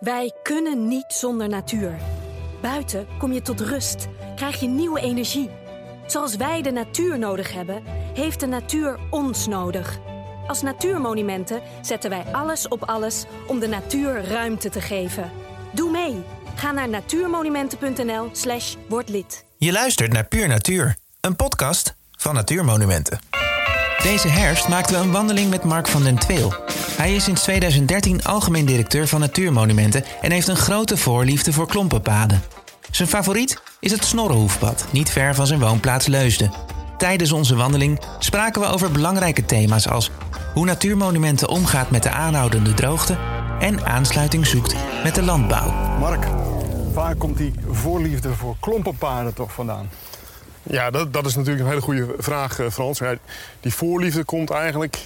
Wij kunnen niet zonder natuur. Buiten kom je tot rust, krijg je nieuwe energie. Zoals wij de natuur nodig hebben, heeft de natuur ons nodig. Als natuurmonumenten zetten wij alles op alles om de natuur ruimte te geven. Doe mee. Ga naar natuurmonumenten.nl/slash word lid. Je luistert naar Puur Natuur, een podcast van Natuurmonumenten. Deze herfst maakten we een wandeling met Mark van den Tweel. Hij is sinds 2013 algemeen directeur van Natuurmonumenten en heeft een grote voorliefde voor klompenpaden. Zijn favoriet is het Snorrenhoefpad, niet ver van zijn woonplaats Leusden. Tijdens onze wandeling spraken we over belangrijke thema's als hoe Natuurmonumenten omgaat met de aanhoudende droogte en aansluiting zoekt met de landbouw. Mark, waar komt die voorliefde voor klompenpaden toch vandaan? Ja, dat, dat is natuurlijk een hele goede vraag, eh, Frans. Ja, die voorliefde komt eigenlijk...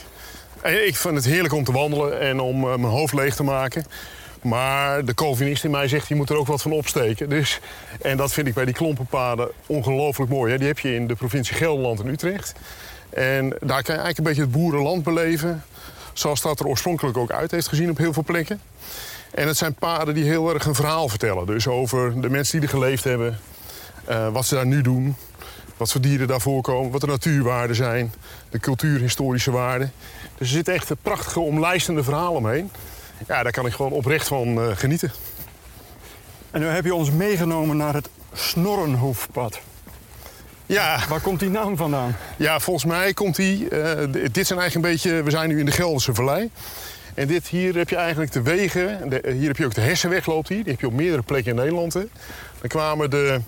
Eh, Ik vind het heerlijk om te wandelen en om eh, mijn hoofd leeg te maken. Maar de Calvinist in mij zegt, je moet er ook wat van opsteken. Dus, en dat vind ik bij die klompenpaden ongelooflijk mooi. Hè. Die heb je in de provincie Gelderland en Utrecht. En daar kan je eigenlijk een beetje het boerenland beleven. Zoals dat er oorspronkelijk ook uit heeft gezien op heel veel plekken. En het zijn paden die heel erg een verhaal vertellen. Dus over de mensen die er geleefd hebben. eh, wat ze daar nu doen. Wat voor dieren daar voorkomen. Wat de natuurwaarden zijn. De cultuurhistorische waarden. Dus er zitten echt prachtige omlijstende verhalen omheen. Ja, daar kan ik gewoon oprecht van eh, genieten. En nu heb je ons meegenomen naar het Snorrenhoefpad. Ja, Waar komt die naam vandaan? Ja, volgens mij komt die. eh, dit zijn eigenlijk een beetje. We zijn nu in de Gelderse Vallei. En dit, hier heb je eigenlijk de wegen. De- hier heb je ook de Hessenweg loopt hier. Die heb je op meerdere plekken in Nederland. Hè. Dan kwamen de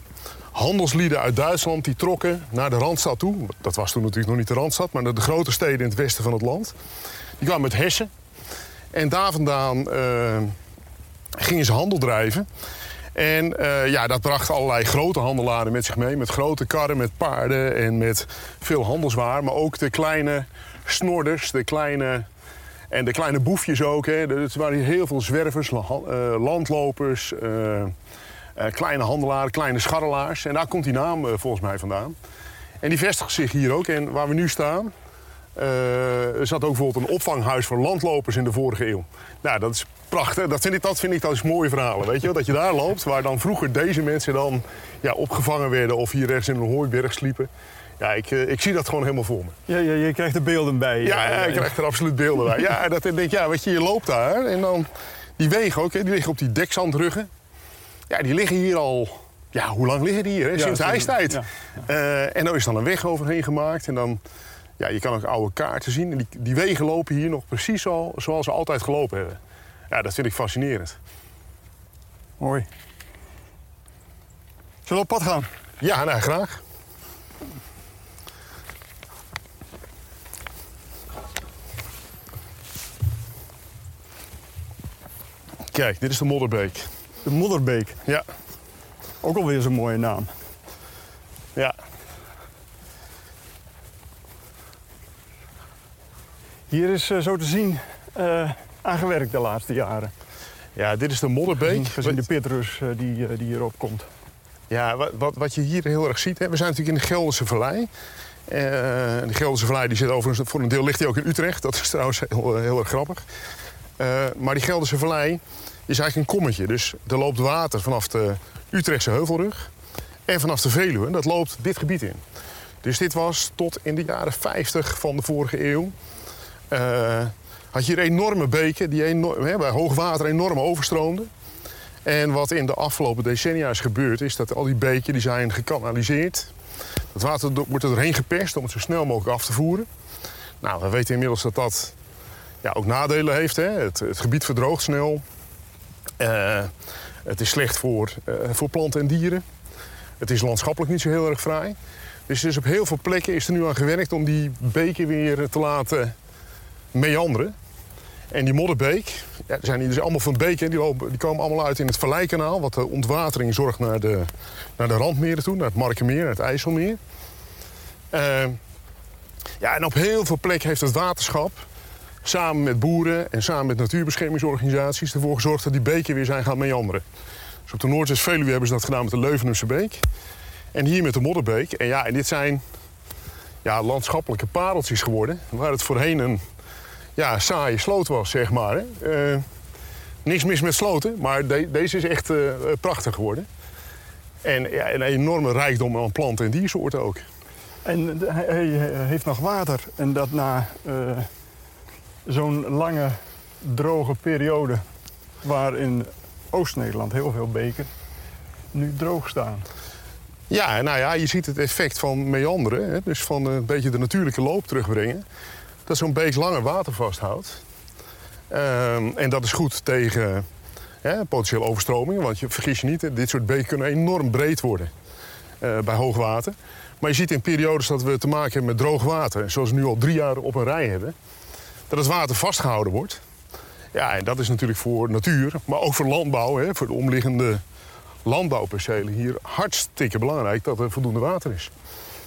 handelslieden uit Duitsland. Die trokken naar de Randstad toe. Dat was toen natuurlijk nog niet de Randstad. Maar de grote steden in het westen van het land. Die kwamen met Hessen. En daar vandaan eh, gingen ze handel drijven. En eh, ja, dat bracht allerlei grote handelaren met zich mee. Met grote karren, met paarden en met veel handelswaar. Maar ook de kleine snorders, de kleine... En de kleine boefjes ook. Hè. Er waren heel veel zwervers, eh, landlopers, kleine handelaren, kleine scharrelaars. En daar komt die naam eh, volgens mij vandaan. En die vestigt zich hier ook. En waar we nu staan, eh, er zat ook bijvoorbeeld een opvanghuis voor landlopers in de vorige eeuw. Nou, dat is prachtig. Dat vind ik, dat vind ik dat is mooie verhalen. Weet je wel? Dat je daar loopt, waar dan vroeger deze mensen dan ja, opgevangen werden... of hier rechts in een hooiberg sliepen. Ja, ik, eh, ik zie dat gewoon helemaal voor me. Ja, je, je krijgt er beelden bij. Ja, ja, ik krijg er absoluut beelden bij. Ja, dat ik denk ja, weet je, je loopt daar en dan... Die wegen ook, hè, die liggen op die dekzandruggen. Ja, die liggen hier al... Ja, hoe lang liggen die hier? Hè? Sinds de ijstijd. Eh, en dan is dan een weg overheen gemaakt. En dan, ja, je kan ook oude kaarten zien. En die, die wegen lopen hier nog precies al zoals ze altijd gelopen hebben. Ja, dat vind ik fascinerend. Mooi. Zullen we op pad gaan? Ja, nou, graag. Kijk, dit is de Modderbeek. De Modderbeek. Ja, Ook alweer zo'n mooie naam. ja. Hier is eh, zo te zien eh, aangewerkt de laatste jaren. Ja, dit is de Modderbeek. Gezien de pitrus eh, die, die hierop komt. Ja, wat, wat, wat je hier heel erg ziet, hè, we zijn natuurlijk in de Gelderse Vallei. De Gelderse Vallei die zit overigens, voor een deel ligt die ook in Utrecht. Dat is trouwens heel, heel erg grappig. Maar die Gelderse Vallei is eigenlijk een kommetje. Dus er loopt water vanaf de Utrechtse heuvelrug en vanaf de Veluwe. Dat loopt dit gebied in. Dus dit was tot in de jaren 50 van de vorige eeuw. eh, had je hier enorme beken die enorm, hè, bij hoogwater enorm overstroomden. En wat in de afgelopen decennia is gebeurd, is dat al die beken die zijn gekanaliseerd. Het water wordt er doorheen geperst om het zo snel mogelijk af te voeren. Nou, we weten inmiddels dat dat ja, ook nadelen heeft. Hè? Het gebied verdroogt snel. Eh, het is slecht voor, eh, voor planten en dieren. Het is landschappelijk niet zo heel erg fraai. Dus, dus op heel veel plekken is er nu aan gewerkt om die beken weer te laten meanderen. En die modderbeek, ja, er zijn hier dus allemaal van beken, die, die komen allemaal uit in het Valleikanaal, wat de ontwatering zorgt naar de, naar de randmeren toe, naar het Markenmeer, naar het IJsselmeer. Eh, ja, en op heel veel plekken heeft het waterschap samen met boeren en samen met natuurbeschermingsorganisaties ervoor gezorgd dat die beken weer zijn gaan meanderen. Dus op de Noordwest-Veluwe hebben ze dat gedaan met de Leuvenumse beek. En hier met de Modderbeek. En ja, en dit zijn ja, landschappelijke pareltjes geworden, waar het voorheen een ja, saaie sloot was, zeg maar. Hè. Eh, Niks mis met sloten, maar de- deze is echt eh, prachtig geworden. En ja, een enorme rijkdom aan planten en diersoorten ook. En hij, heeft nog water. En dat na eh, zo'n lange droge periode... waar in Oost-Nederland heel veel beken nu droog staan. Ja, nou ja, je ziet het effect van meanderen. Hè? Dus van een beetje de natuurlijke loop terugbrengen. Dat zo'n beek langer water vasthoudt. Ehm, en dat is goed tegen hè, potentiële overstromingen. Want je vergis je niet, dit soort beken kunnen enorm breed worden eh, bij hoog water. Maar je ziet in periodes dat we te maken hebben met droog water... zoals we nu al drie jaar op een rij hebben... dat het water vastgehouden wordt. Ja, en dat is natuurlijk voor natuur, maar ook voor landbouw... Hè, voor de omliggende landbouwpercelen hier hartstikke belangrijk dat er voldoende water is.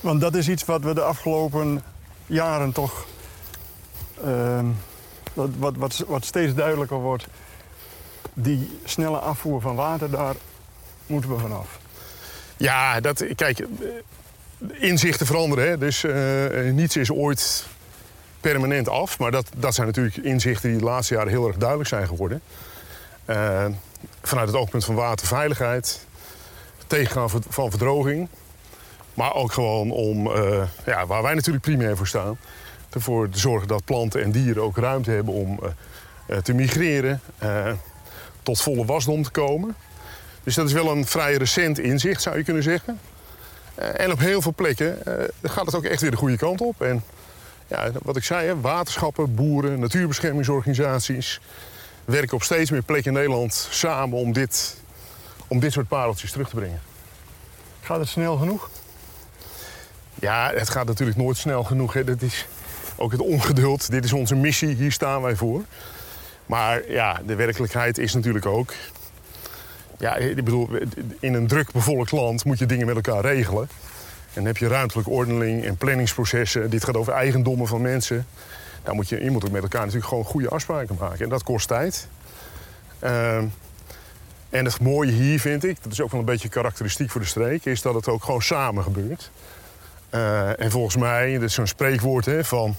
Want dat is iets wat we de afgelopen jaren toch... ehm, wat, wat, wat, wat steeds duidelijker wordt. Die snelle afvoer van water, daar moeten we vanaf. Ja, dat, kijk, eh, inzichten veranderen. Hè? Dus eh, niets is ooit permanent af. Maar dat, dat zijn natuurlijk inzichten die de laatste jaren heel erg duidelijk zijn geworden. Eh, vanuit het oogpunt van waterveiligheid, tegengaan van- verdroging. Maar ook gewoon om, eh, ja, waar wij natuurlijk primair voor staan... ervoor te zorgen dat planten en dieren ook ruimte hebben om eh, te migreren... tot volle wasdom te komen. Dus dat is wel een vrij recent inzicht, zou je kunnen zeggen. En op heel veel plekken gaat het ook echt weer de goede kant op. En ja, wat ik zei, hè, waterschappen, boeren, natuurbeschermingsorganisaties... werken op steeds meer plekken in Nederland samen om dit, om dit soort pareltjes terug te brengen. Gaat het snel genoeg? Ja, het gaat natuurlijk nooit snel genoeg. Hè. Dat is ook het ongeduld. Dit is onze missie, hier staan wij voor. Maar ja, de werkelijkheid is natuurlijk ook... Ja, ik bedoel, in een druk bevolkt land moet je dingen met elkaar regelen. En heb je ruimtelijke ordening en planningsprocessen. Dit gaat over eigendommen van mensen. Daar moet je, je moet ook met elkaar natuurlijk gewoon goede afspraken maken. En dat kost tijd. Ehm, en het mooie hier vind ik, dat is ook wel een beetje karakteristiek voor de streek... is dat het ook gewoon samen gebeurt. Eh, en volgens mij, dat is zo'n spreekwoord hè, van...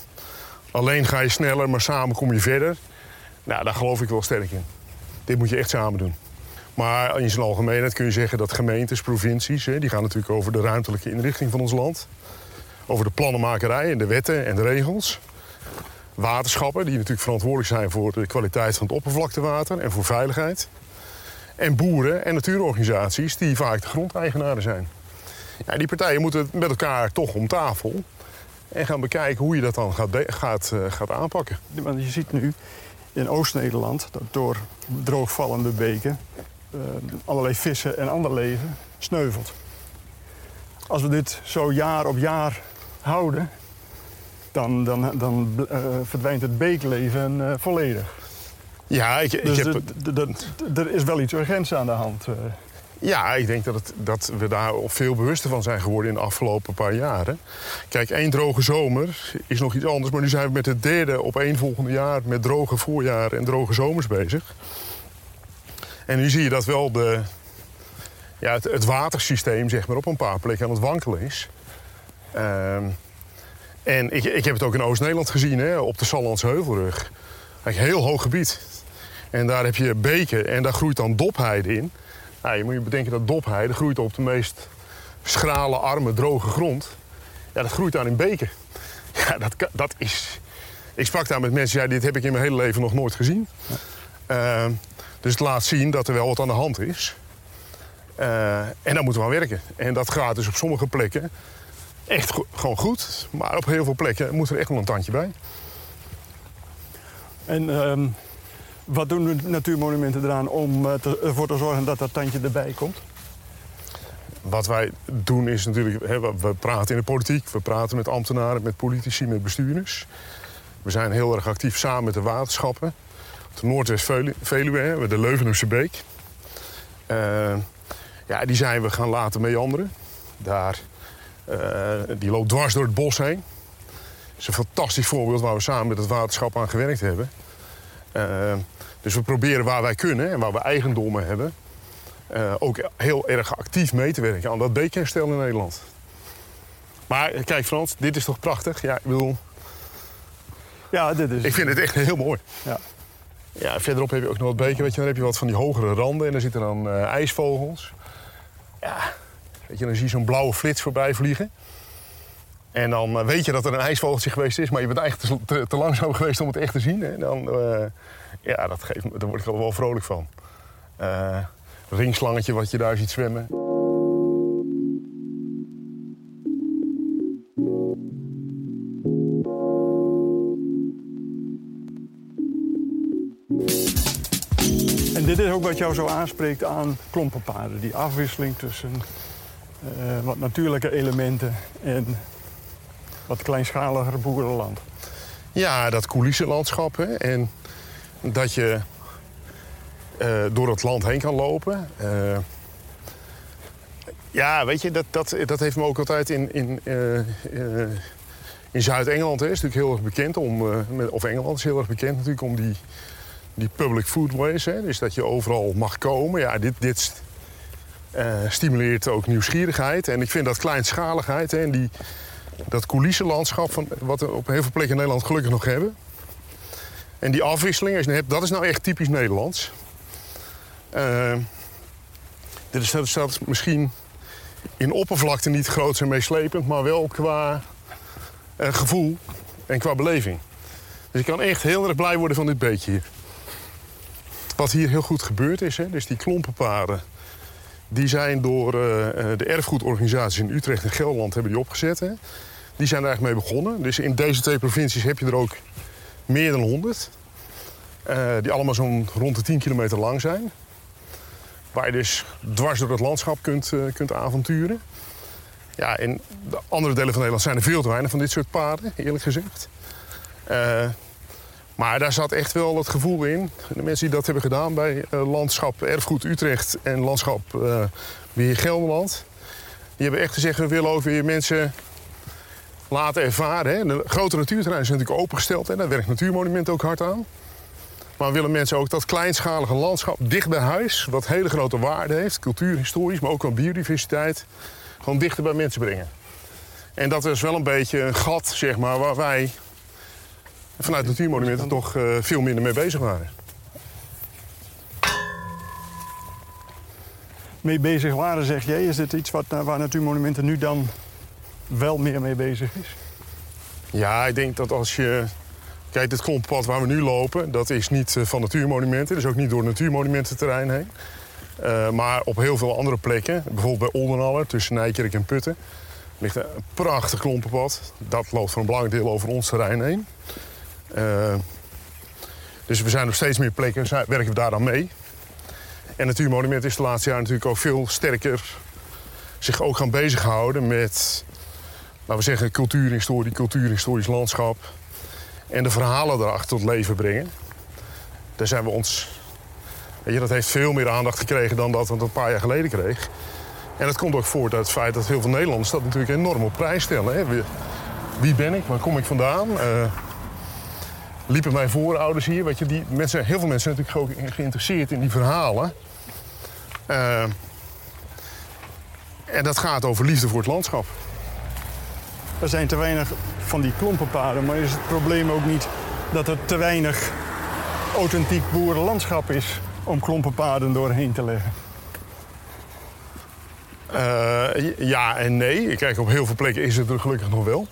alleen ga je sneller, maar samen kom je verder. Nou, daar geloof ik wel sterk in. Dit moet je echt samen doen. Maar in zijn algemeenheid kun je zeggen dat gemeentes, provincies... Hè, die gaan natuurlijk over de ruimtelijke inrichting van ons land. Over de plannenmakerij en de wetten en de regels. Waterschappen, die natuurlijk verantwoordelijk zijn voor de kwaliteit van het oppervlaktewater... en voor veiligheid. En boeren en natuurorganisaties, die vaak de grondeigenaren zijn. Ja, die partijen moeten met elkaar toch om tafel... en gaan bekijken hoe je dat dan gaat, gaat, eh, gaat aanpakken. Want je ziet nu in Oost-Nederland dat door droogvallende beken allerlei vissen en ander leven sneuvelt. Als we dit zo jaar op jaar houden, dan, dan, dan eh, verdwijnt het beekleven eh, volledig. Ja, ik, ik Dus heb... er is wel iets urgents aan de hand. eh. Ja, ik denk dat, het, dat we daar veel bewuster van zijn geworden in de afgelopen paar jaren. Kijk, één droge zomer is nog iets anders. Maar nu zijn we met het derde op één volgende jaar met droge voorjaren en droge zomers bezig. En nu zie je dat wel de, ja, het, watersysteem zeg maar, op een paar plekken aan het wankelen is. Ehm, en ik, ik heb het ook in Oost-Nederland gezien, hè, op de Sallandse Heuvelrug. Eigenlijk heel hoog gebied. En daar heb je beken en daar groeit dan dopheide in. Nou, je moet je bedenken dat dopheide groeit op de meest schrale, arme, droge grond. Ja, dat groeit daar in beken. Ja, dat, dat is... Ik sprak daar met mensen, ja, dit heb ik in mijn hele leven nog nooit gezien. Ehm, dus het laat zien dat er wel wat aan de hand is. Eh, en daar moeten we aan werken. En dat gaat dus op sommige plekken echt go- gewoon goed. Maar op heel veel plekken moet er echt wel een tandje bij. En ehm, wat doen de natuurmonumenten eraan om eh, te- ervoor te zorgen dat dat tandje erbij komt? Wat wij doen is natuurlijk, hè, we praten in de politiek, we praten met ambtenaren, met politici, met bestuurders. We zijn heel erg actief samen met de waterschappen. Noordwest-Veluwe de Leuvenumse Beek. Eh, ja, die zijn we gaan laten meanderen. Daar, eh, die loopt dwars door het bos heen. Dat is een fantastisch voorbeeld waar we samen met het waterschap aan gewerkt hebben. Eh, dus we proberen waar wij kunnen en waar we eigendommen hebben... ook heel erg actief mee te werken aan dat beekherstel in Nederland. Maar kijk Frans, dit is toch prachtig? Ja, ik bedoel, Ja, dit is... ik vind het echt heel mooi. Ja. Ja, verderop heb je ook nog wat beken, weet je, dan heb je wat van die hogere randen en dan zitten dan uh, ijsvogels. Ja, weet je, dan zie je zo'n blauwe flits voorbij vliegen. En dan uh, weet je dat er een ijsvogeltje geweest is, maar je bent eigenlijk te, te, langzaam geweest om het echt te zien. En dan, uh, ja, dat geeft, daar word ik wel vrolijk van. ringslangetje wat je daar ziet zwemmen. Is ook wat jou zo aanspreekt aan klompenpaden. Die afwisseling tussen uh, wat natuurlijke elementen en wat kleinschaliger boerenland. Ja, dat coulissenlandschap. Hè? En dat je uh, door het land heen kan lopen. Uh, ja, weet je, dat, dat, dat heeft me ook altijd in, in, in Zuid-Engeland. is natuurlijk heel erg bekend om. of Engeland is heel erg bekend natuurlijk om die die public foodways. Hè, dus dat je overal mag komen. Ja, dit, dit uh, stimuleert ook nieuwsgierigheid. En ik vind dat kleinschaligheid hè, en die, dat coulissenlandschap... Van, wat we op heel veel plekken in Nederland gelukkig nog hebben... En die afwisseling, als je hebt, dat is nou echt typisch Nederlands. Uh, dit is, dat misschien in oppervlakte niet groot en meeslepend... maar wel qua uh, gevoel en qua beleving. Dus ik kan echt heel erg blij worden van dit beetje hier. Wat hier heel goed gebeurd is, hè, dus die klompenpaden... die zijn door uh, de erfgoedorganisaties in Utrecht en Gelderland hebben die opgezet. Hè. Die zijn er eigenlijk mee begonnen. Dus in deze twee provincies heb je er ook meer dan 100. Uh, eh, die allemaal zo'n rond de 10 kilometer lang zijn. Waar je dus dwars door het landschap kunt, kunt avonturen. Ja, in de andere delen van Nederland zijn er veel te weinig van dit soort paden, eerlijk gezegd. Maar daar zat echt wel het gevoel in. De mensen die dat hebben gedaan bij uh, Landschap Erfgoed Utrecht en Landschap uh, Weer Gelderland. Die hebben echt gezegd, we willen ook weer mensen laten ervaren. Hè. De grote natuurterreinen zijn natuurlijk opengesteld. en Daar werkt Natuurmonument ook hard aan. Maar we willen mensen ook dat kleinschalige landschap dicht bij huis... wat hele grote waarde heeft, cultuurhistorisch, maar ook aan biodiversiteit... gewoon dichter bij mensen brengen. En dat is wel een beetje een gat, zeg maar, waar wij vanuit Natuurmonumenten toch uh, veel minder mee bezig waren. Mee bezig waren, zeg jij. Is dit iets wat, eh, waar Natuurmonumenten nu dan wel meer mee bezig is? Ja, ik denk dat als je... Kijk, dit klomppad waar we nu lopen, dat is niet eh, van Natuurmonumenten. Dat is ook niet door Natuurmonumententerrein heen. Uh, maar op heel veel andere plekken, bijvoorbeeld bij Oldenaller, tussen Nijkerk en Putten... ligt een prachtig klompenpad. Dat loopt voor een belangrijk deel over ons terrein heen. Uh, dus we zijn op steeds meer plekken, werken we daar dan mee. En Natuurmonument is de laatste jaar natuurlijk ook veel sterker zich ook gaan bezighouden met, laten we zeggen, cultuurhistorie, cultuurhistorisch landschap. En de verhalen erachter tot leven brengen. Daar zijn we ons. Weet je, dat heeft veel meer aandacht gekregen dan dat het een paar jaar geleden kreeg. En dat komt ook voort uit het feit dat heel veel Nederlanders dat natuurlijk enorm op prijs stellen. Hè. Wie, ben ik? Waar kom ik vandaan? Uh, liepen mijn voorouders hier. Weet je, die mensen, heel veel mensen zijn natuurlijk ook geïnteresseerd in die verhalen. Uh, en dat gaat over liefde voor het landschap. Er zijn te weinig van die klompenpaden, maar is het probleem ook niet dat er te weinig authentiek boerenlandschap is om klompenpaden doorheen te leggen? Uh, ja en nee. Kijk, op heel veel plekken is het er gelukkig nog wel.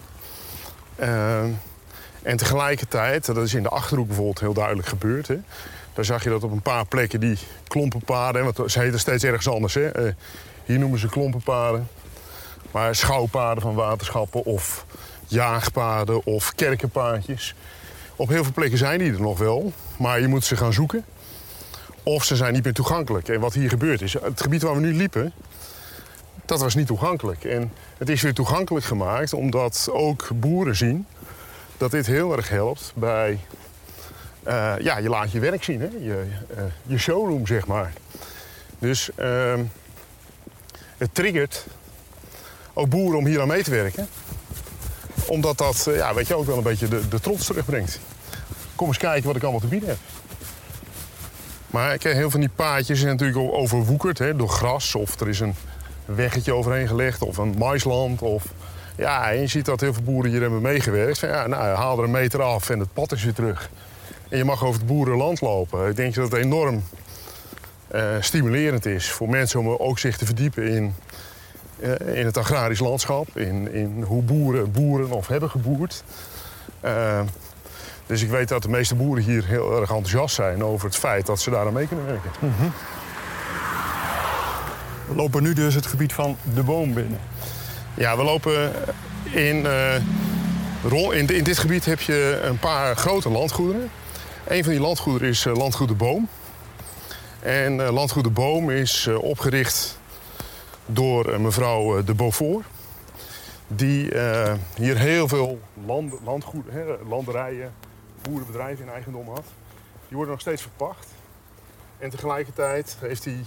Uh, en tegelijkertijd, dat is in de Achterhoek bijvoorbeeld heel duidelijk gebeurd. Hè. Daar zag je dat op een paar plekken die klompenpaden... want ze heten steeds ergens anders. Hè. Uh, hier noemen ze klompenpaden. Maar schouwpaden van waterschappen of jaagpaden of kerkenpaadjes. Op heel veel plekken zijn die er nog wel, maar je moet ze gaan zoeken. Of ze zijn niet meer toegankelijk. En wat hier gebeurt is, het gebied waar we nu liepen... dat was niet toegankelijk. En het is weer toegankelijk gemaakt omdat ook boeren zien dat dit heel erg helpt bij... Uh, ja, je laat je werk zien, hè? Je, uh, je showroom, zeg maar. Dus uh, het triggert ook boeren om hier aan mee te werken. Omdat dat, uh, ja, weet je, ook wel een beetje de, de trots terugbrengt. Kom eens kijken wat ik allemaal te bieden heb. Maar kijk, heel veel van die paadjes zijn natuurlijk overwoekerd hè, door gras. Of er is een weggetje overheen gelegd, of een maisland, of ja, en je ziet dat heel veel boeren hier hebben meegewerkt. Ja, nou, haal er een meter af en het pad is weer terug. En je mag over het boerenland lopen. Ik denk dat het enorm eh, stimulerend is voor mensen om ook zich te verdiepen in, eh, in het agrarisch landschap. In, in hoe boeren boeren of hebben geboerd. Eh, dus ik weet dat de meeste boeren hier heel erg enthousiast zijn over het feit dat ze daar aan mee kunnen werken. We lopen nu dus het gebied van de boom binnen. Ja, we lopen in, eh, in, in dit gebied heb je een paar grote landgoederen. Een van die landgoederen is eh, Landgoed de Boom. En eh, Landgoed de Boom is opgericht door mevrouw de Beaufort. Die hier heel veel land, hè, landerijen, boerenbedrijven in eigendom had. Die worden nog steeds verpacht. En tegelijkertijd heeft die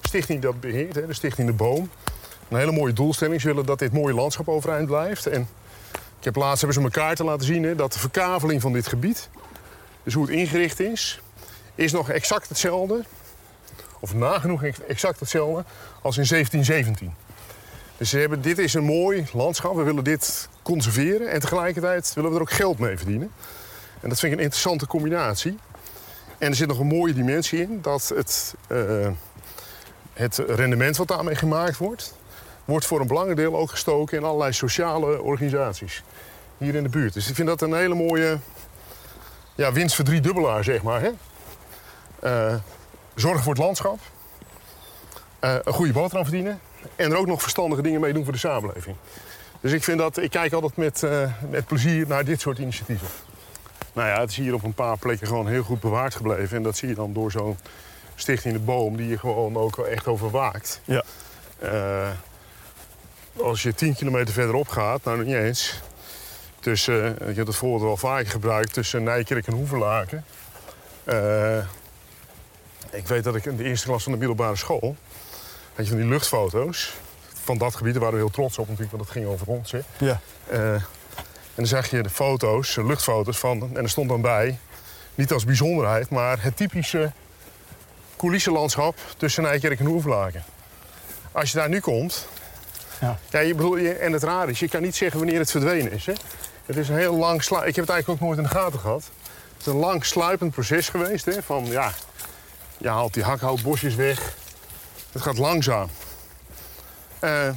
stichting dat beheert, hè, de Stichting de Boom, een hele mooie doelstelling. Ze willen dat dit mooie landschap overeind blijft. En ik heb laatst hebben ze me kaarten laten zien hè, dat de verkaveling van dit gebied, dus hoe het ingericht is, is nog exact hetzelfde, of nagenoeg exact hetzelfde, als in 1717. Dus ze hebben, dit is een mooi landschap, we willen dit conserveren en tegelijkertijd willen we er ook geld mee verdienen. En dat vind ik een interessante combinatie. En er zit nog een mooie dimensie in, dat het, eh, het rendement wat daarmee gemaakt wordt, wordt voor een belangrijk deel ook gestoken in allerlei sociale organisaties hier in de buurt. Dus ik vind dat een hele mooie ja, winst voor drie dubbelaar, zeg maar. Hè? Zorgen voor het landschap, eh, een goede boterham verdienen en er ook nog verstandige dingen mee doen voor de samenleving. Dus ik, vind dat, ik kijk altijd met, eh, met plezier naar dit soort initiatieven. Nou ja, het is hier op een paar plekken gewoon heel goed bewaard gebleven. En dat zie je dan door zo'n stichting de boom die je gewoon ook echt overwaakt. Ja. Als je 10 kilometer verderop gaat, nou niet eens. Tussen, ik heb het voorbeeld wel vaker gebruikt, tussen Nijkerk en Hoeverlaken. Eh, ik weet dat ik in de eerste klas van de middelbare school... had je van die luchtfoto's van dat gebied. Daar waren we heel trots op natuurlijk, want het ging over ons. Hè. Ja. Eh, en dan zag je de foto's, de luchtfoto's van... en er stond dan bij, niet als bijzonderheid... maar het typische coulissenlandschap tussen Nijkerk en Hoeverlaken. Als je daar nu komt... Ja. Ja, je en het raar is, je kan niet zeggen wanneer het verdwenen is. Hè? Het is een heel lang slu- Ik heb het eigenlijk ook nooit in de gaten gehad. Het is een lang sluipend proces geweest. Hè? Van ja, je haalt die hakhoutbosjes weg. Het gaat langzaam. Eh,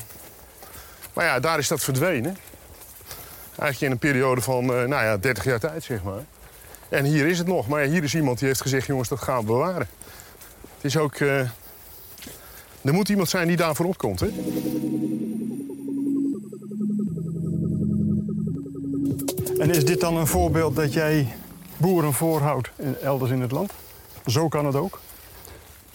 maar ja, daar is dat verdwenen. Eigenlijk in een periode van eh, nou ja, 30 jaar tijd, zeg maar. En hier is het nog. Maar hier is iemand die heeft gezegd, jongens, dat gaan we bewaren. Het is ook... eh, er moet iemand zijn die daarvoor opkomt, hè? En is dit dan een voorbeeld dat jij boeren voorhoudt elders in het land? Zo kan het ook.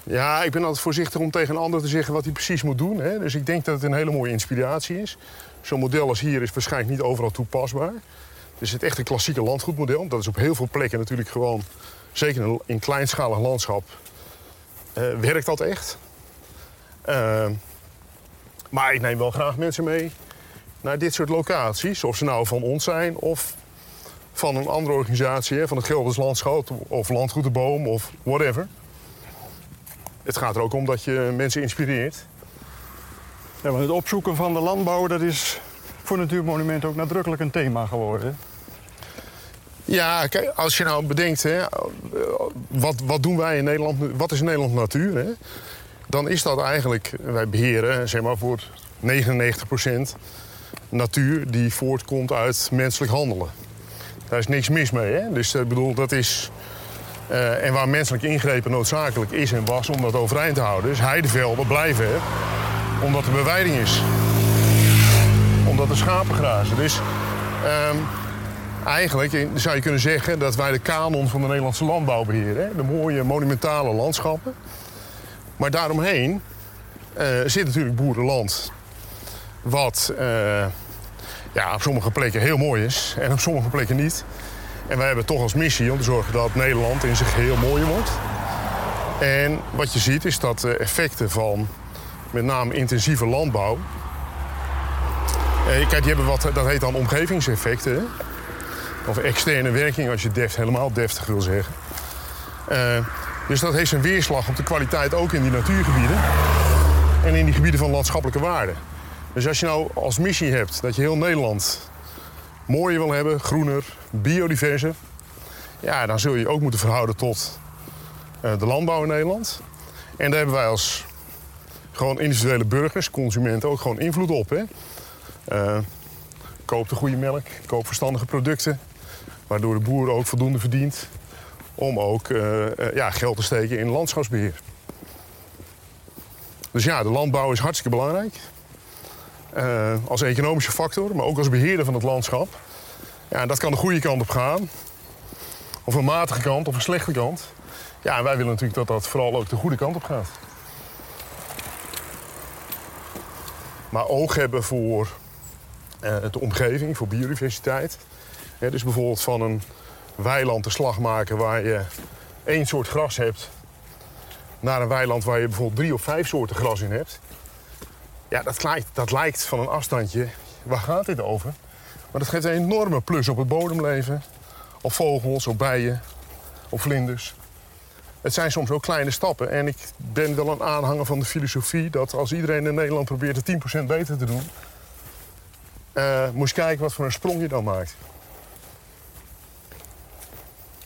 Ja, ik ben altijd voorzichtig om tegen een ander te zeggen wat hij precies moet doen. Hè. Dus ik denk dat het een hele mooie inspiratie is. Zo'n model als hier is waarschijnlijk niet overal toepasbaar. Het is het echt een klassieke landgoedmodel. Dat is op heel veel plekken natuurlijk gewoon, zeker in- in kleinschalig landschap, eh, werkt dat echt. Eh, maar ik neem wel graag mensen mee naar dit soort locaties. Of ze nou van ons zijn of van een andere organisatie, van het Gelders Landschap of Landgoed de Boom of whatever. Het gaat er ook om dat je mensen inspireert. Ja, want het opzoeken van de landbouw dat is voor Natuurmonument ook nadrukkelijk een thema geworden. Ja, kijk, als je nou bedenkt, hè, wat, wat doen wij in Nederland, wat is Nederland natuur? Hè? Dan is dat eigenlijk, wij beheren zeg maar voor 99% natuur die voortkomt uit menselijk handelen. Daar is niks mis mee. Hè? Dus ik bedoel, dat is. eh, en waar menselijke ingrepen noodzakelijk is en was om dat overeind te houden. Dus heidevelden blijven, hè? omdat er beweiding is. Omdat er schapen grazen. Dus ehm, eigenlijk eh, zou je kunnen zeggen dat wij de kanon van de Nederlandse landbouw beheren. Hè? De mooie monumentale landschappen. Maar daaromheen eh, zit natuurlijk boerenland. Wat eh, ja, op sommige plekken heel mooi is en op sommige plekken niet. En wij hebben toch als missie om te zorgen dat Nederland in zich heel mooier wordt. En wat je ziet is dat de effecten van met name intensieve landbouw. Eh, kijk, die hebben wat, dat heet dan omgevingseffecten. Of externe werking, als je deft, helemaal deftig wil zeggen. Eh, dus dat heeft zijn weerslag op de kwaliteit ook in die natuurgebieden. En in die gebieden van landschappelijke waarde. Dus als je nou als missie hebt dat je heel Nederland mooier wil hebben, groener, biodiverser. Ja, dan zul je je ook moeten verhouden tot eh, de landbouw in Nederland. En daar hebben wij als gewoon individuele burgers, consumenten, ook gewoon invloed op. Hè? Eh, koop de goede melk, koop verstandige producten. Waardoor de boer ook voldoende verdient om ook eh, ja, geld te steken in landschapsbeheer. Dus ja, de landbouw is hartstikke belangrijk. Eh, als economische factor, maar ook als beheerder van het landschap. Ja, dat kan de goede kant op gaan. Of een matige kant of een slechte kant. Ja, en wij willen natuurlijk dat dat vooral ook de goede kant op gaat. Maar oog hebben voor eh, de omgeving, voor biodiversiteit. Ja, dus bijvoorbeeld van een weiland de slag maken waar je één soort gras hebt... naar een weiland waar je bijvoorbeeld drie of vijf soorten gras in hebt. Ja, dat lijkt, dat van een afstandje, waar gaat dit over? Maar dat geeft een enorme plus op het bodemleven. Op vogels, op bijen, op vlinders. Het zijn soms ook kleine stappen. En ik ben wel een aanhanger van de filosofie dat als iedereen in Nederland probeert het 10% beter te doen, eh moest kijken wat voor een sprong je dan maakt.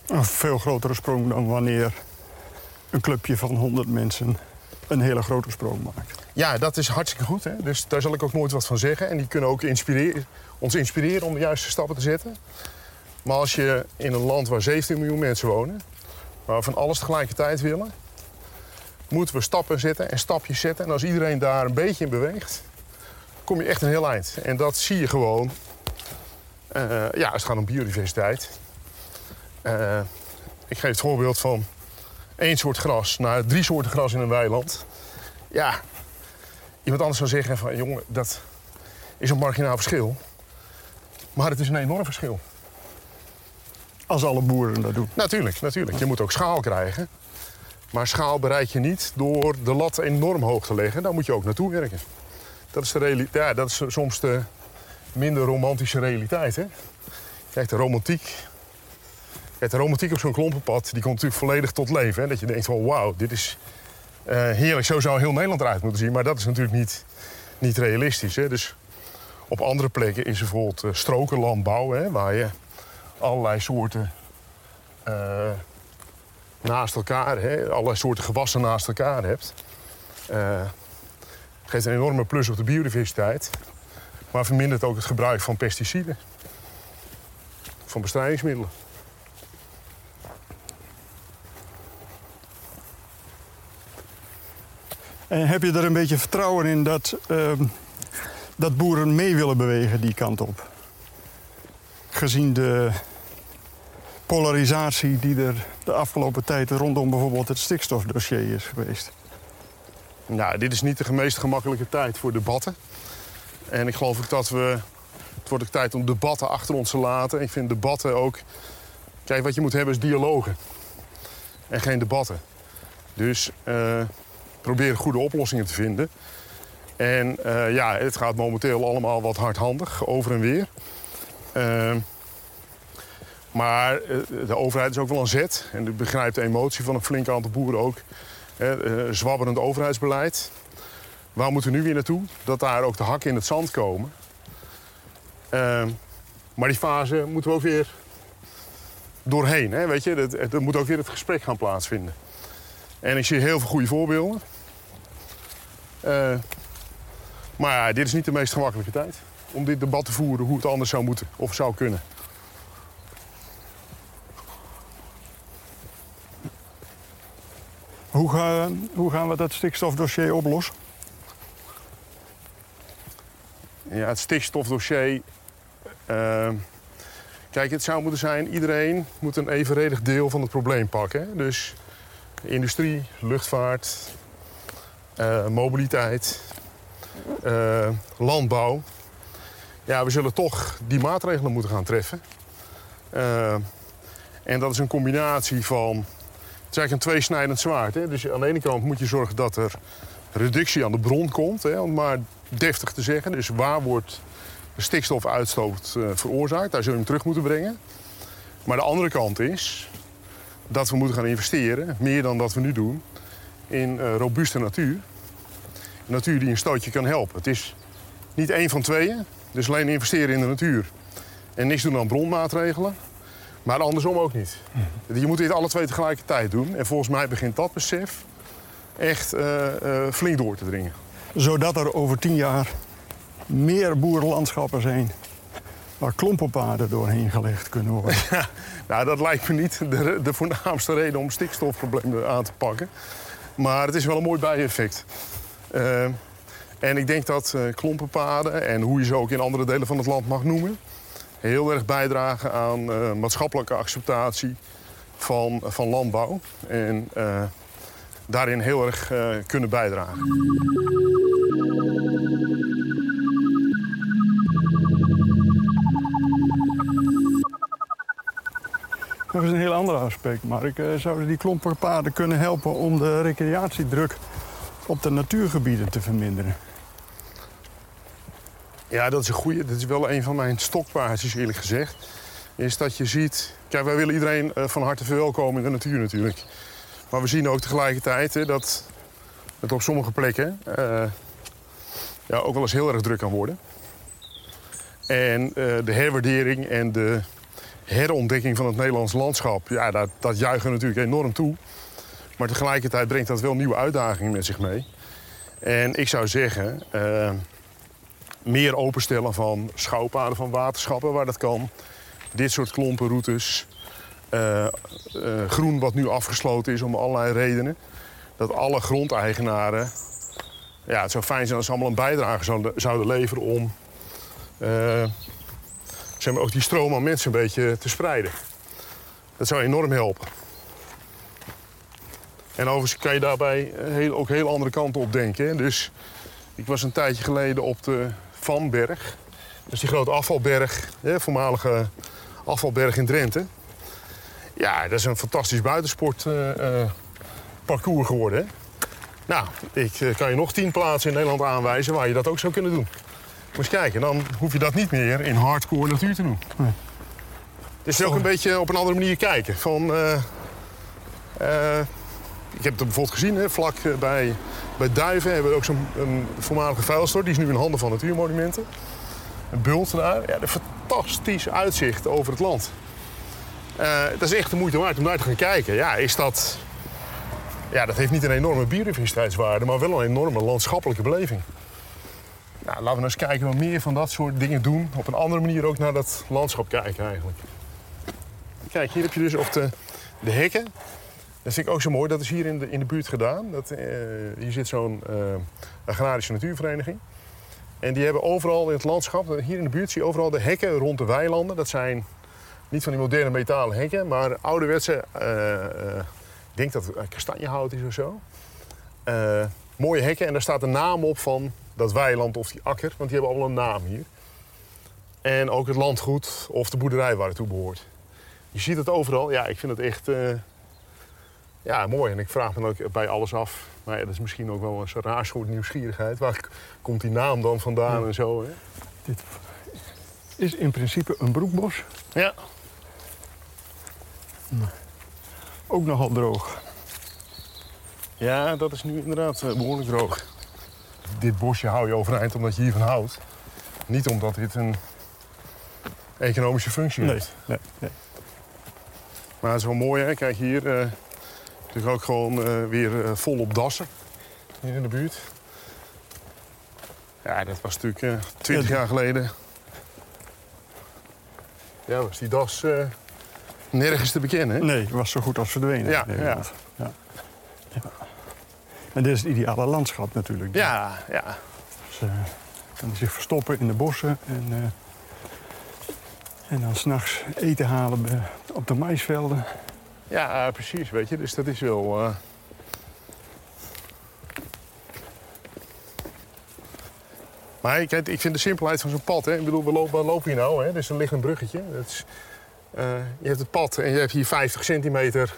Een veel grotere sprong dan wanneer een clubje van 100 mensen een hele grote sprong maakt. Ja, dat is hartstikke goed. Hè? Dus daar zal ik ook nooit wat van zeggen. En die kunnen ook inspireren, ons inspireren om de juiste stappen te zetten. Maar als je in een land waar 17 miljoen mensen wonen, waar we van alles tegelijkertijd willen, moeten we stappen zetten en stapjes zetten. En als iedereen daar een beetje in beweegt, kom je echt een heel eind. En dat zie je gewoon eh, ja, het gaat om biodiversiteit. Eh, ik geef het voorbeeld van één soort gras naar drie soorten gras in een weiland. Ja, iemand anders zou zeggen van jongen, dat is een marginaal verschil. Maar het is een enorm verschil. Als alle boeren dat doen. Natuurlijk, natuurlijk. Je moet ook schaal krijgen. Maar schaal bereik je niet door de lat enorm hoog te leggen. Daar moet je ook naartoe werken. Dat is, de realiteit. Ja, dat is soms de minder romantische realiteit. Hè? Kijk, de romantiek. Kijk, de romantiek op zo'n klompenpad die komt natuurlijk volledig tot leven. Hè? Dat je denkt van wauw, dit is eh, heerlijk. Zo zou heel Nederland eruit moeten zien. Maar dat is natuurlijk niet, niet realistisch. Hè? Dus op andere plekken is er bijvoorbeeld uh, strokenlandbouw. Hè? Waar je allerlei soorten eh, naast elkaar, hè, allerlei soorten gewassen naast elkaar hebt. Geeft een enorme plus op de biodiversiteit. Maar vermindert ook het gebruik van pesticiden. Van bestrijdingsmiddelen. En heb je er een beetje vertrouwen in dat, ehm, dat boeren mee willen bewegen die kant op? Gezien de polarisatie die er de afgelopen tijd rondom bijvoorbeeld het stikstofdossier is geweest. Nou, dit is niet de meest gemakkelijke tijd voor debatten. En ik geloof ook dat we... Het wordt ook tijd om debatten achter ons te laten. Ik vind debatten ook... Kijk, wat je moet hebben is dialogen. En geen debatten. Dus eh, probeer goede oplossingen te vinden. En eh, ja, het gaat momenteel allemaal wat hardhandig, over en weer. Uh, maar eh, de overheid is ook wel een zet. En ik begrijp de emotie van een flink aantal boeren ook. Uh, zwabberend overheidsbeleid. Waar moeten we nu weer naartoe? Dat daar ook de hakken in het zand komen. Uh, maar die fase moeten we ook weer doorheen. Hè? Weet je? Er moet ook weer het gesprek gaan plaatsvinden. En ik zie heel veel goede voorbeelden. Uh, maar ja, dit is niet de meest gemakkelijke tijd om dit debat te voeren hoe het anders zou moeten of zou kunnen. Hoe, ga, hoe gaan we dat stikstofdossier oplossen? Ja, het stikstofdossier. Uh, kijk, het zou moeten zijn: iedereen moet een evenredig deel van het probleem pakken. Dus industrie, luchtvaart, uh, mobiliteit, uh, landbouw. Ja, we zullen toch die maatregelen moeten gaan treffen. en dat is een combinatie van het is eigenlijk een tweesnijdend zwaard. Hè? Dus aan de ene kant moet je zorgen dat er reductie aan de bron komt, hè? om maar deftig te zeggen. Dus waar wordt stikstofuitstoot veroorzaakt? Daar zul je hem terug moeten brengen. Maar de andere kant is dat we moeten gaan investeren, meer dan dat we nu doen, in uh, robuuste natuur. natuur die een stootje kan helpen. Het is niet één van tweeën, dus alleen investeren in de natuur en niks doen aan bronmaatregelen. Maar andersom ook niet. Je moet dit alle twee tegelijkertijd doen. En volgens mij begint dat besef echt eh, eh, flink door te dringen. Zodat er over tien jaar meer boerenlandschappen zijn waar klompenpaden doorheen gelegd kunnen worden. Ja, nou, dat lijkt me niet de, de voornaamste reden om stikstofproblemen aan te pakken. Maar het is wel een mooi bijeffect. Uh, en ik denk dat uh, klompenpaden, en hoe je ze ook in andere delen van het land mag noemen, heel erg bijdragen aan uh, maatschappelijke acceptatie van, van landbouw. En daarin heel erg kunnen bijdragen. Nog eens een heel ander aspect, Mark. Zouden die klompenpaden kunnen helpen om de recreatiedruk op de natuurgebieden te verminderen? Ja, dat is een goede. Dat is wel een van mijn stokpaardjes, eerlijk gezegd. Is dat je ziet... Kijk, wij willen iedereen eh, van harte verwelkomen in de natuur natuurlijk. Maar we zien ook tegelijkertijd hè, dat het op sommige plekken... Uh, ja, ook wel eens heel erg druk kan worden. En de herwaardering en de herontdekking van het Nederlands landschap... ja, dat, dat juichen natuurlijk enorm toe. Maar tegelijkertijd brengt dat wel nieuwe uitdagingen met zich mee. En ik zou zeggen meer openstellen van schouwpaden van waterschappen waar dat kan. Dit soort klompenroutes. Uh, groen wat nu afgesloten is om allerlei redenen. Dat alle grondeigenaren... Ja, het zou fijn zijn als ze allemaal een bijdrage zouden, zouden leveren om... Zeg ook die stroom aan mensen een beetje te spreiden. Dat zou enorm helpen. En overigens kan je daarbij heel, ook heel andere kanten op denken. Hè? Dus ik was een tijdje geleden op de Vanberg. Dat is die grote afvalberg, hè, voormalige afvalberg in Drenthe. Ja, dat is een fantastisch buitensportparcours uh, uh, geworden. Hè? Nou, ik uh, kan je nog tien plaatsen in Nederland aanwijzen waar je dat ook zou kunnen doen. Maar eens kijken, dan hoef je dat niet meer in hardcore natuur te doen. Nee. Dus ook een beetje op een andere manier kijken. Van, ik heb het bijvoorbeeld gezien, hè, vlak bij bij Duiven hebben we ook zo'n voormalige vuilstort. Die is nu in handen van Natuurmonumenten. Een bult daar. Ja, een fantastisch uitzicht over het land. Uh, dat is echt de moeite waard om naar te gaan kijken. Ja, is dat... Ja, dat heeft niet een enorme biodiversiteitswaarde, maar wel een enorme landschappelijke beleving. Nou, laten we nou eens kijken wat meer van dat soort dingen doen. Op een andere manier ook naar dat landschap kijken eigenlijk. Kijk, hier heb je dus op de, hekken dat vind ik ook zo mooi. Dat is hier in de, in de buurt gedaan. Dat, uh, hier zit zo'n uh, agrarische natuurvereniging. En die hebben overal in het landschap, hier in de buurt zie je overal de hekken rond de weilanden. Dat zijn niet van die moderne metalen hekken, maar ouderwetse, ik denk dat het kastanjehout is of zo. mooie hekken en daar staat de naam op van dat weiland of die akker, want die hebben allemaal een naam hier. En ook het landgoed of de boerderij waar het toe behoort. Je ziet het overal. Ja, ik vind het echt ja, mooi. En ik vraag me ook bij alles af. Maar ja, dat is misschien ook wel een raar soort nieuwsgierigheid. Waar komt die naam dan vandaan en zo? Hè? Dit is in principe een broekbos. Ja. Ook nogal droog. Ja, dat is nu inderdaad eh, behoorlijk droog. Dit bosje hou je overeind omdat je hiervan houdt. Niet omdat dit een economische functie heeft. Nee, nee, Maar het is wel mooi, hè? Kijk hier. Uh, ook gewoon uh, weer uh, volop dassen hier in de buurt. Ja, dat was natuurlijk uh, 20 jaar geleden. Ja, was die das nergens te bekennen. Hè? Nee, was zo goed als verdwenen. Ja, ja. ja. En dit is het ideale landschap natuurlijk. Ja, ja. Ze kunnen zich verstoppen in de bossen en, en dan s'nachts eten halen op de maisvelden. Ja, precies, weet je. Dus dat is wel... Uh... Maar ik, ik vind de simpelheid van zo'n pad... Hè. Ik bedoel, we lopen, we lopen hier nou, hè. Dus er ligt een bruggetje. Dat is, je hebt het pad en je hebt hier 50 centimeter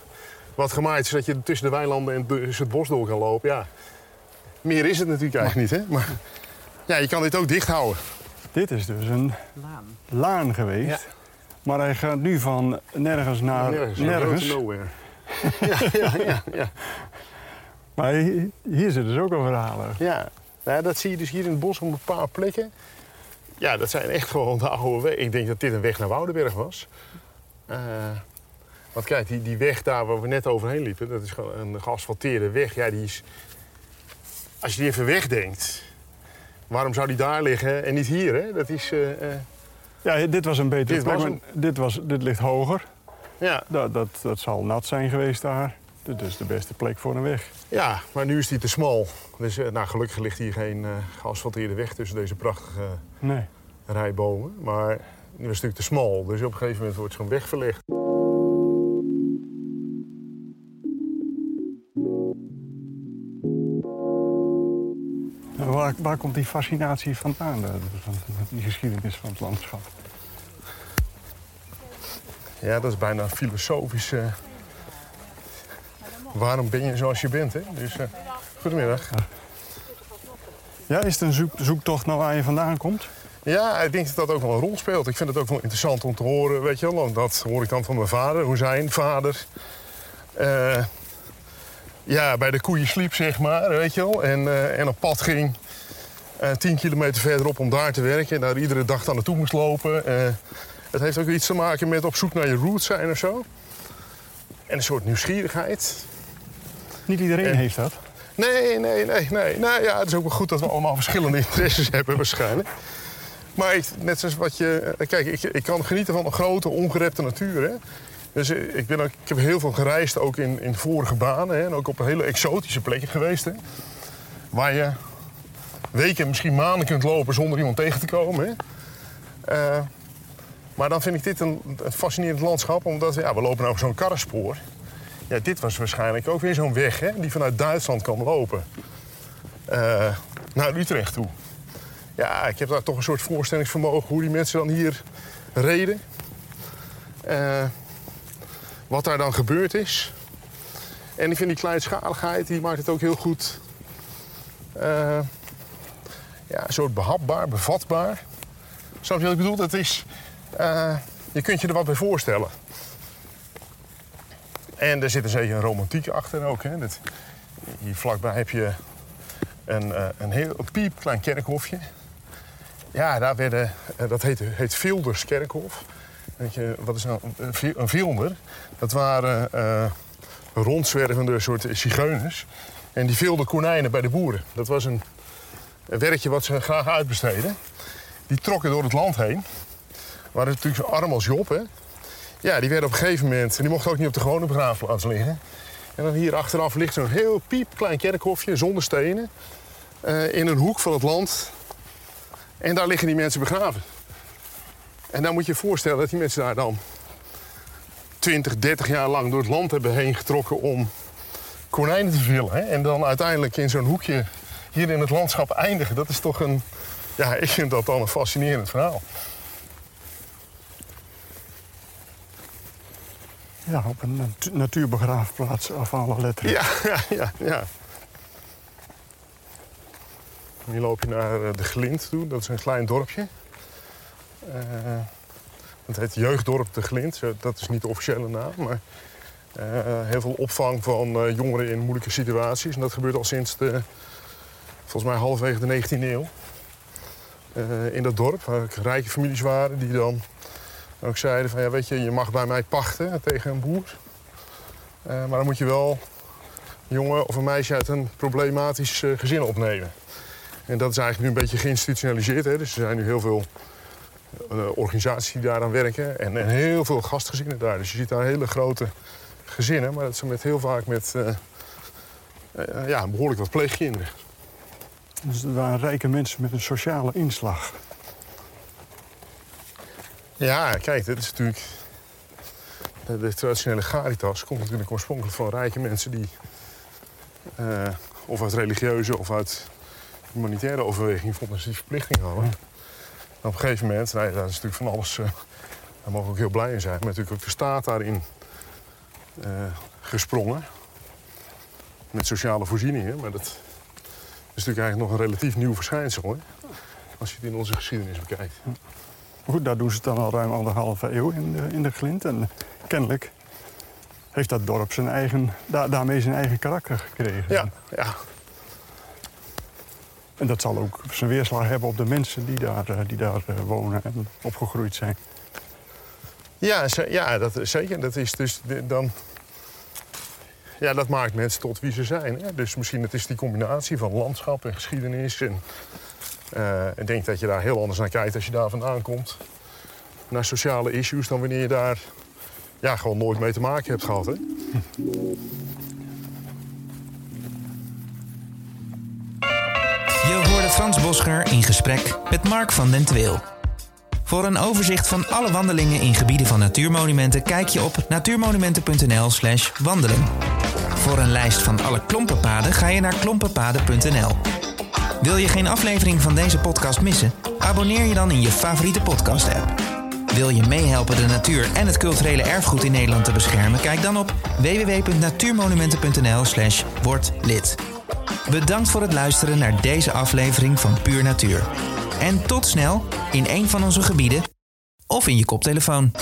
wat gemaaid... zodat je tussen de weilanden en tussen het bos door kan lopen. Ja, meer is het natuurlijk eigenlijk niet, hè. Maar ja, je kan dit ook dicht houden. Dit is dus een laan, laan geweest. Ja. Maar hij gaat nu van nergens naar nergens. nergens. Nowhere. ja, ja, ja, ja. Maar hier, zit dus ook een verhaal. Ja. ja, dat zie je dus hier in het bos op een paar plekken. Ja, dat zijn echt gewoon de oude wegen. Ik denk dat dit een weg naar Woudenberg was. Eh, want kijk, die, die weg daar waar we net overheen liepen, dat is gewoon een geasfalteerde weg. Ja, die is. Als je die even wegdenkt, waarom zou die daar liggen en niet hier? Hè? Dat is. eh, eh, Ja, dit was een betere Dit plek. was Dit, was, dit ligt hoger. ja. Dat, dat, dat zal nat zijn geweest daar. Dit is de beste plek voor een weg. ja, maar nu is die te smal. Dus eh, nou, gelukkig ligt hier geen geasfalteerde weg tussen deze prachtige Nee. rij bomen. Maar nu is het natuurlijk te smal. Dus op een gegeven moment wordt het gewoon wegverlegd. Waar, waar komt die fascinatie vandaan, van die geschiedenis van het landschap? Ja, dat is bijna filosofisch. waarom ben je zoals je bent? Hè? Dus, eh, goedemiddag. Ja, is het een zoek, zoektocht naar waar je vandaan komt? Ja, ik denk dat dat ook wel een rol speelt. Ik vind het ook wel interessant om te horen, weet je wel. want Dat hoor ik dan van mijn vader, hoe zijn vader... eh, ja, bij de koeien sliep, zeg maar, weet je wel. En, eh, en op pad ging eh 10 kilometer verderop om daar te werken. En daar iedere dag dan naartoe moest lopen. Eh, het heeft ook iets te maken met op zoek naar je roots zijn of zo. En een soort nieuwsgierigheid. Niet iedereen En- heeft dat. Nee, nee, nee, nee. Nou ja, het is ook wel goed dat we allemaal verschillende interesses hebben waarschijnlijk. Maar ik, net zoals wat je... Kijk, ik, ik kan genieten van een grote, ongerepte natuur. Hè? Dus eh, ik, ben ik heb heel veel gereisd, ook in, in vorige banen. Hè? En ook op hele exotische plekken geweest. Hè? Waar je weken, misschien maanden kunt lopen zonder iemand tegen te komen. Hè? Eh, maar dan vind ik dit een, een fascinerend landschap. Omdat ja, we lopen nou zo'n karrenspoor. Ja, dit was waarschijnlijk ook weer zo'n weg hè, die vanuit Duitsland kan lopen. eh, naar Utrecht toe. Ja, ik heb daar toch een soort voorstellingsvermogen hoe die mensen dan hier reden. Eh, wat daar dan gebeurd is. En ik vind die kleinschaligheid, die maakt het ook heel goed... eh, ja, een soort behapbaar, bevatbaar. Snap je wat ik bedoel? Dat is... eh, je kunt je er wat bij voorstellen. En er zit er zeker een romantiek achter ook. Hè. Hier vlakbij heb je een, eh, een heel een piepklein kerkhofje. Ja, daar werden, dat heet, heet Vilders Kerkhof. Wat is nou een, vi- een? Dat waren eh, rondzwervende soort zigeuners. En die vilden konijnen bij de boeren. Dat was een, een werkje wat ze graag uitbesteden. Die trokken door het land heen. Waren natuurlijk zo arm als Job, hè. Ja, die werden op een gegeven moment... en die mochten ook niet op de gewone begraafplaats liggen. En dan hier achteraf ligt zo'n heel piepklein kerkhofje zonder stenen... eh, in een hoek van het land. En daar liggen die mensen begraven. En dan moet je je voorstellen dat die mensen daar dan... 20, 30 jaar lang door het land hebben heen getrokken om konijnen te villen. Hè? En dan uiteindelijk in zo'n hoekje hier in het landschap eindigen. Dat is toch een... Ja, ik vind dat dan een fascinerend verhaal. Ja, op een natu- natuurbegraafplaats af alle letteren. Ja, ja, ja, ja. Hier loop je naar eh, de Glint toe. Dat is een klein dorpje. Eh het heet Jeugddorp de Glint. Zo, Dat is niet de officiële naam. Maar eh, heel veel opvang van eh, jongeren in moeilijke situaties. En dat gebeurt al sinds de, volgens mij halverwege de 19e eeuw. Eh, in dat dorp, waar rijke families waren die dan ook zeiden van ja, weet je, je mag bij mij pachten tegen een boer. Eh, maar dan moet je wel een jongen of een meisje uit een problematisch eh, gezin opnemen. En dat is eigenlijk nu een beetje geïnstitutionaliseerd. Hè? Dus er zijn nu heel veel eh, organisaties die daaraan werken. En, en heel veel gastgezinnen daar. Dus je ziet daar hele grote gezinnen. Maar dat zijn met heel vaak met eh, eh, ja, behoorlijk wat pleegkinderen. Dus het waren rijke mensen met een sociale inslag. Ja, kijk, dit is natuurlijk... De, de traditionele Garitas komt natuurlijk oorspronkelijk van rijke mensen die... eh, of uit religieuze of uit humanitaire overweging vonden ze die verplichting hadden. En op een gegeven moment, nou ja, daar is natuurlijk van alles... eh, daar mogen we ook heel blij in zijn. Maar natuurlijk ook de staat daarin eh, gesprongen. Met sociale voorzieningen. Maar dat is natuurlijk eigenlijk nog een relatief nieuw verschijnsel. Hoor. Als je het in onze geschiedenis bekijkt. Goed, daar doen ze het dan al ruim anderhalve eeuw in de, in de Glint. En kennelijk heeft dat dorp zijn eigen, da- daarmee zijn eigen karakter gekregen. Ja, ja. En dat zal ook zijn weerslag hebben op de mensen die daar, eh, die daar eh, wonen en opgegroeid zijn. Ja, ja dat, zeker. Dat is dus dan... Ja, dat maakt mensen tot wie ze zijn. Hè? Dus misschien het is die combinatie van landschap en geschiedenis. En, eh, ik denk dat je daar heel anders naar kijkt als je daar vandaan komt. Naar sociale issues dan wanneer je daar ja, gewoon nooit mee te maken hebt gehad. Hè? Frans Boscher in gesprek met Mark van den Tweel. Voor een overzicht van alle wandelingen in gebieden van natuurmonumenten kijk je op natuurmonumenten.nl/slash wandelen. Voor een lijst van alle klompenpaden ga je naar klompenpaden.nl. Wil je geen aflevering van deze podcast missen? Abonneer je dan in je favoriete podcast-app. Wil je meehelpen de natuur en het culturele erfgoed in Nederland te beschermen? Kijk dan op www.natuurmonumenten.nl/slash. Bedankt voor het luisteren naar deze aflevering van Puur Natuur. En tot snel in een van onze gebieden of in je koptelefoon.